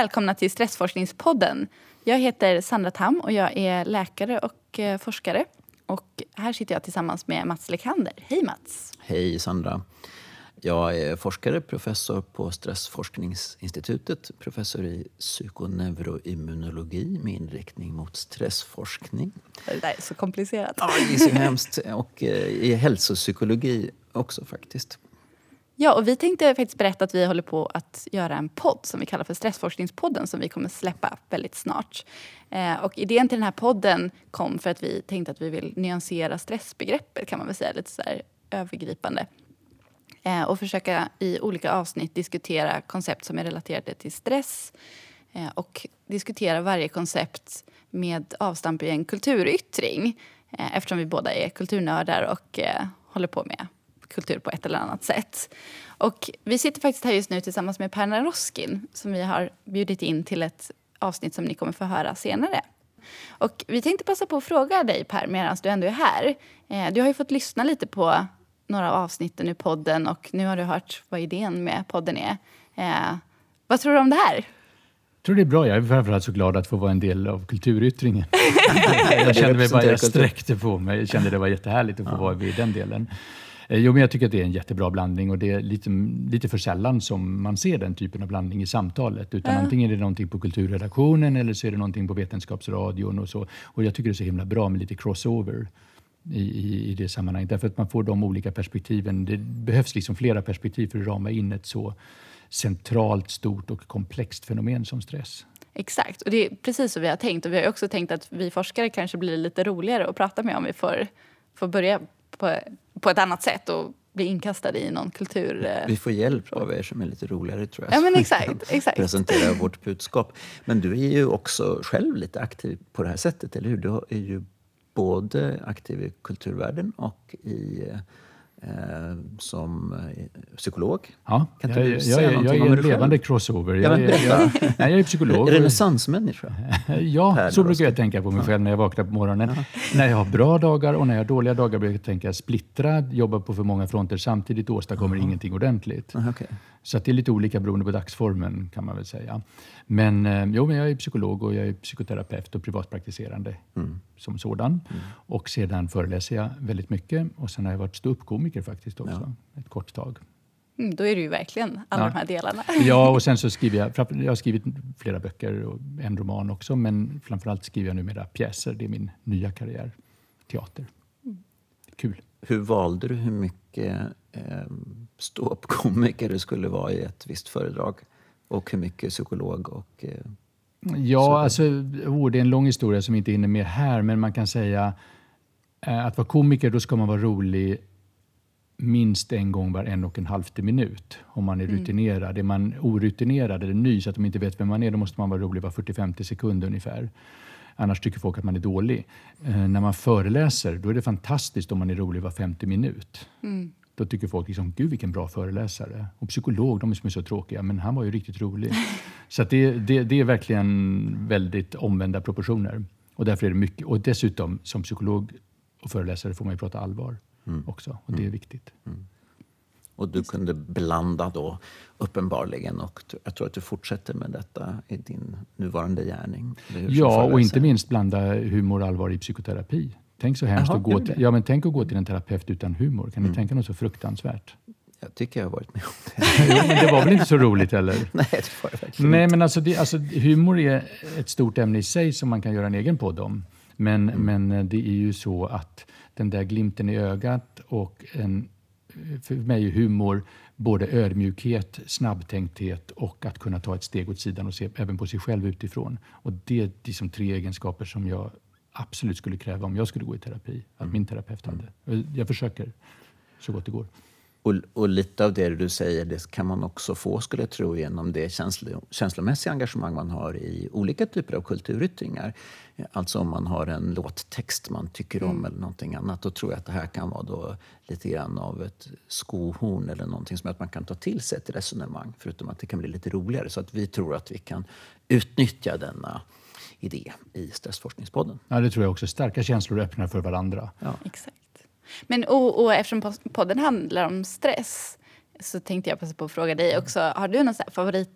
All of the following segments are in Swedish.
välkomna till Stressforskningspodden. Jag heter Sandra Tam och jag är läkare och eh, forskare. Och här sitter jag tillsammans med Mats Lekander. Hej Mats! Hej Sandra! Jag är forskare, professor på Stressforskningsinstitutet. Professor i psykoneuroimmunologi med inriktning mot stressforskning. Det där är så komplicerat. Ja, det är så hemskt. Och eh, i hälsopsykologi också faktiskt. Ja, och vi tänkte faktiskt berätta att vi håller på att göra en podd som vi kallar för Stressforskningspodden som vi kommer släppa väldigt snart. Eh, och idén till den här podden kom för att vi tänkte att vi vill nyansera stressbegreppet kan man väl säga, lite så övergripande. Eh, och försöka i olika avsnitt diskutera koncept som är relaterade till stress eh, och diskutera varje koncept med avstamp i en kulturyttring eh, eftersom vi båda är kulturnördar och eh, håller på med kultur på ett eller annat sätt. Och vi sitter faktiskt här just nu tillsammans med Per Naroskin som vi har bjudit in till ett avsnitt som ni kommer få höra senare. Och vi tänkte passa på att fråga dig Per, medan du ändå är här. Eh, du har ju fått lyssna lite på några av avsnitten i podden och nu har du hört vad idén med podden är. Eh, vad tror du om det här? Jag tror det är bra. Jag är framförallt så glad att få vara en del av kulturyttringen. jag kände mig bara, jag sträckte på mig. Jag kände det var jättehärligt att få ja. vara i den delen. Eh, jo, men jag tycker att det är en jättebra blandning och det är lite, lite för sällan som man ser den typen av blandning i samtalet. Utan ja. Antingen är det någonting på kulturredaktionen eller så är det någonting på Vetenskapsradion och så. Och jag tycker det är så himla bra med lite crossover. I, i, i, det sammanhanget. Därför att man får de olika perspektiven. Det behövs liksom flera perspektiv för att rama in ett så centralt, stort och komplext fenomen som stress. Exakt, och det är precis så vi har tänkt. Och vi har också tänkt att vi forskare kanske blir lite roligare att prata med om vi får, får börja på, på ett annat sätt och bli inkastade i någon kultur. Eh, vi får hjälp av er som är lite roligare tror jag. Ja, men exakt, exakt. Presentera vårt budskap. Men du är ju också själv lite aktiv på det här sättet, eller hur? Du är ju både aktiv i kulturvärlden och i eh, som eh, psykolog. Ja, kan jag, jag, jag, jag är en levande crossover. Jag, jag, jag, nej, jag är psykolog. Renässansmänniska? ja, så brukar jag tänka på mig själv när jag vaknar på morgonen. Ja. När jag har bra dagar och när jag har dåliga dagar brukar jag tänka splittrad, jobba på för många fronter samtidigt och åstadkommer -huh. ingenting ordentligt. Uh, okay. Så det är lite olika beroende på dagsformen kan man väl säga. Men, eh, jo, men jag är psykolog och jag är psykoterapeut och privatpraktiserande mm. som sådan. Mm. Och sedan föreläser jag väldigt mycket och sen har jag varit ståuppkomiker faktiskt också ja. ett kort tag. Mm, då är det ju verkligen alla ja. de här delarna. Ja, och sen så skriver jag, jag har skrivit flera böcker och en roman också, men framförallt skriver jag numera pjäser. Det är min nya karriär, teater. Mm. Kul. Hur valde du hur mycket eh, ståuppkomiker du skulle vara i ett visst föredrag? Och hur mycket psykolog och... Eh, ja, alltså, oh, det är en lång historia som inte hinner med här, men man kan säga eh, att vara komiker, då ska man vara rolig minst en gång var en och en halv minut om man är mm. rutinerad. Är man orutinerad eller ny så att de inte vet vem man är, då måste man vara rolig var 40-50 sekunder ungefär. Annars tycker folk att man är dålig. Eh, när man föreläser, då är det fantastiskt om man är rolig var 50 minut. Mm. Då tycker folk liksom, gud vilken bra föreläsare. Och psykolog, de är så tråkiga, men han var ju riktigt rolig. så det, det, det, är verkligen väldigt omvända proportioner. Och därför är det mycket, och dessutom som psykolog och föreläsare får man ju prata allvar mm. också. Och det är mm. viktigt. Mm. Och du kunde blanda då uppenbarligen och jag tror att du fortsätter med detta i din nuvarande gärning. Ja, och inte minst blanda humor och allvar i psykoterapi. Tänk så hemskt att gå till, ja, men tänk att gå till en terapeut utan humor. Kan mm. ni tänka något så fruktansvärt? Jag tycker jag har varit med om det. jo, men det var väl inte så roligt heller? Nej, det var det verkligen Nej, men alltså, det, alltså, humor är ett stort ämne i sig som man kan göra en egen podd om. Men, mm. men eh, det är ju så att den där glimten i ögat och en, för mig är humor både ödmjukhet, snabbtänkthet och att kunna ta ett steg åt sidan och se även på sig själv utifrån. Och det är liksom tre egenskaper som jag absolut skulle kräva om jag skulle gå i terapi, att mm. min terapeut hade. Jag försöker så gott det går. Och, och, lite av det du säger det kan man också få, skulle jag tro, genom det känslo, känslomässiga engagemang man har i olika typer av kulturyttringar. Alltså om man har en låttext man tycker om mm. eller någonting annat, då tror jag att det här kan vara då lite grann av ett skohorn eller någonting som att man kan ta till sig ett resonemang, förutom att det kan bli lite roligare. Så att vi tror att vi kan utnyttja denna idé i Stressforskningspodden. Ja, det tror jag också. Starka känslor öppnar för varandra. Ja. Exakt. Men och, och eftersom podden handlar om stress så tänkte jag passa på att fråga dig också. Har du någon favorit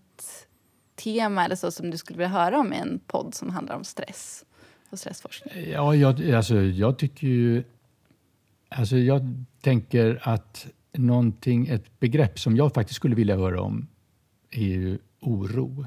tema eller så som du skulle vilja höra om i en podd som handlar om stress och stressforskning? Ja, jag, alltså, jag tycker ju... Alltså, jag tänker att någonting, ett begrepp som jag faktiskt skulle vilja höra om är ju oro.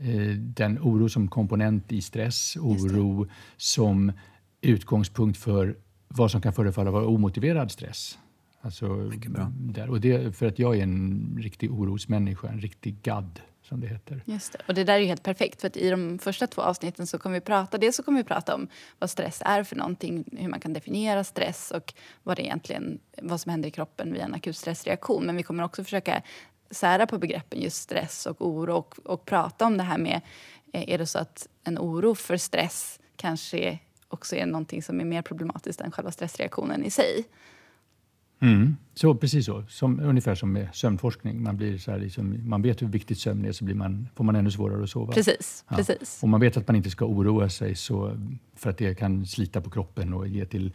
Eh, den oro som komponent i stress, oro som utgångspunkt för vad som kan förefalla vara omotiverad stress. Alltså, där. Och det, för att jag är en riktig orosmänniska, en riktig gadd som det heter. Just det. Och det där är ju helt perfekt för att i de första två avsnitten så kommer vi prata, dels så kommer vi prata om vad stress är för någonting, hur man kan definiera stress och vad det egentligen, vad som händer i kroppen vid en akut stressreaktion. Men vi kommer också försöka sära på begreppen just stress och oro och, och prata om det här med, eh, är det så att en oro för stress kanske också är någonting som är mer problematiskt än själva stressreaktionen i sig. Mm. Så, precis så. Som, ungefär som med sömnforskning. Man, blir så liksom, man vet hur viktigt sömn är så blir man, får man ännu svårare att sova. Precis, ja. precis. Och man vet att man inte ska oroa sig så, för att det kan slita på kroppen och ge till,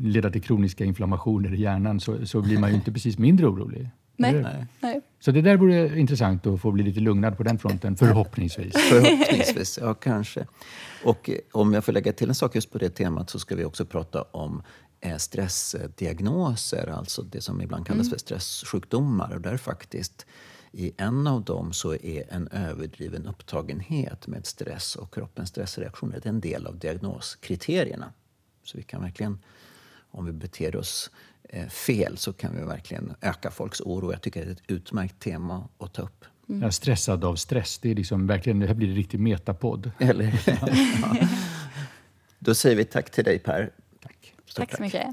leda till kroniska inflammationer i hjärnan så, så blir man ju inte precis mindre orolig. Nej. Nej. Så det där vore intressant att få bli lite lugnad på den fronten, förhoppningsvis. förhoppningsvis, ja kanske. Och om jag får lägga till en sak just på det temat så ska vi också prata om stressdiagnoser, alltså det som ibland kallas mm. för stresssjukdomar. Och där faktiskt i en av dem så är en överdriven upptagenhet med stress och kroppens stressreaktioner en del av diagnoskriterierna. Så vi kan verkligen, om vi beter oss eh, fel så kan vi verkligen öka folks oro. Jag tycker det är ett utmärkt tema att ta upp. Mm. Ja, stressad av stress, det, är liksom verkligen, det här blir en riktig metapodd. Eller, ja. Då säger vi tack till dig Per. Tack så mycket.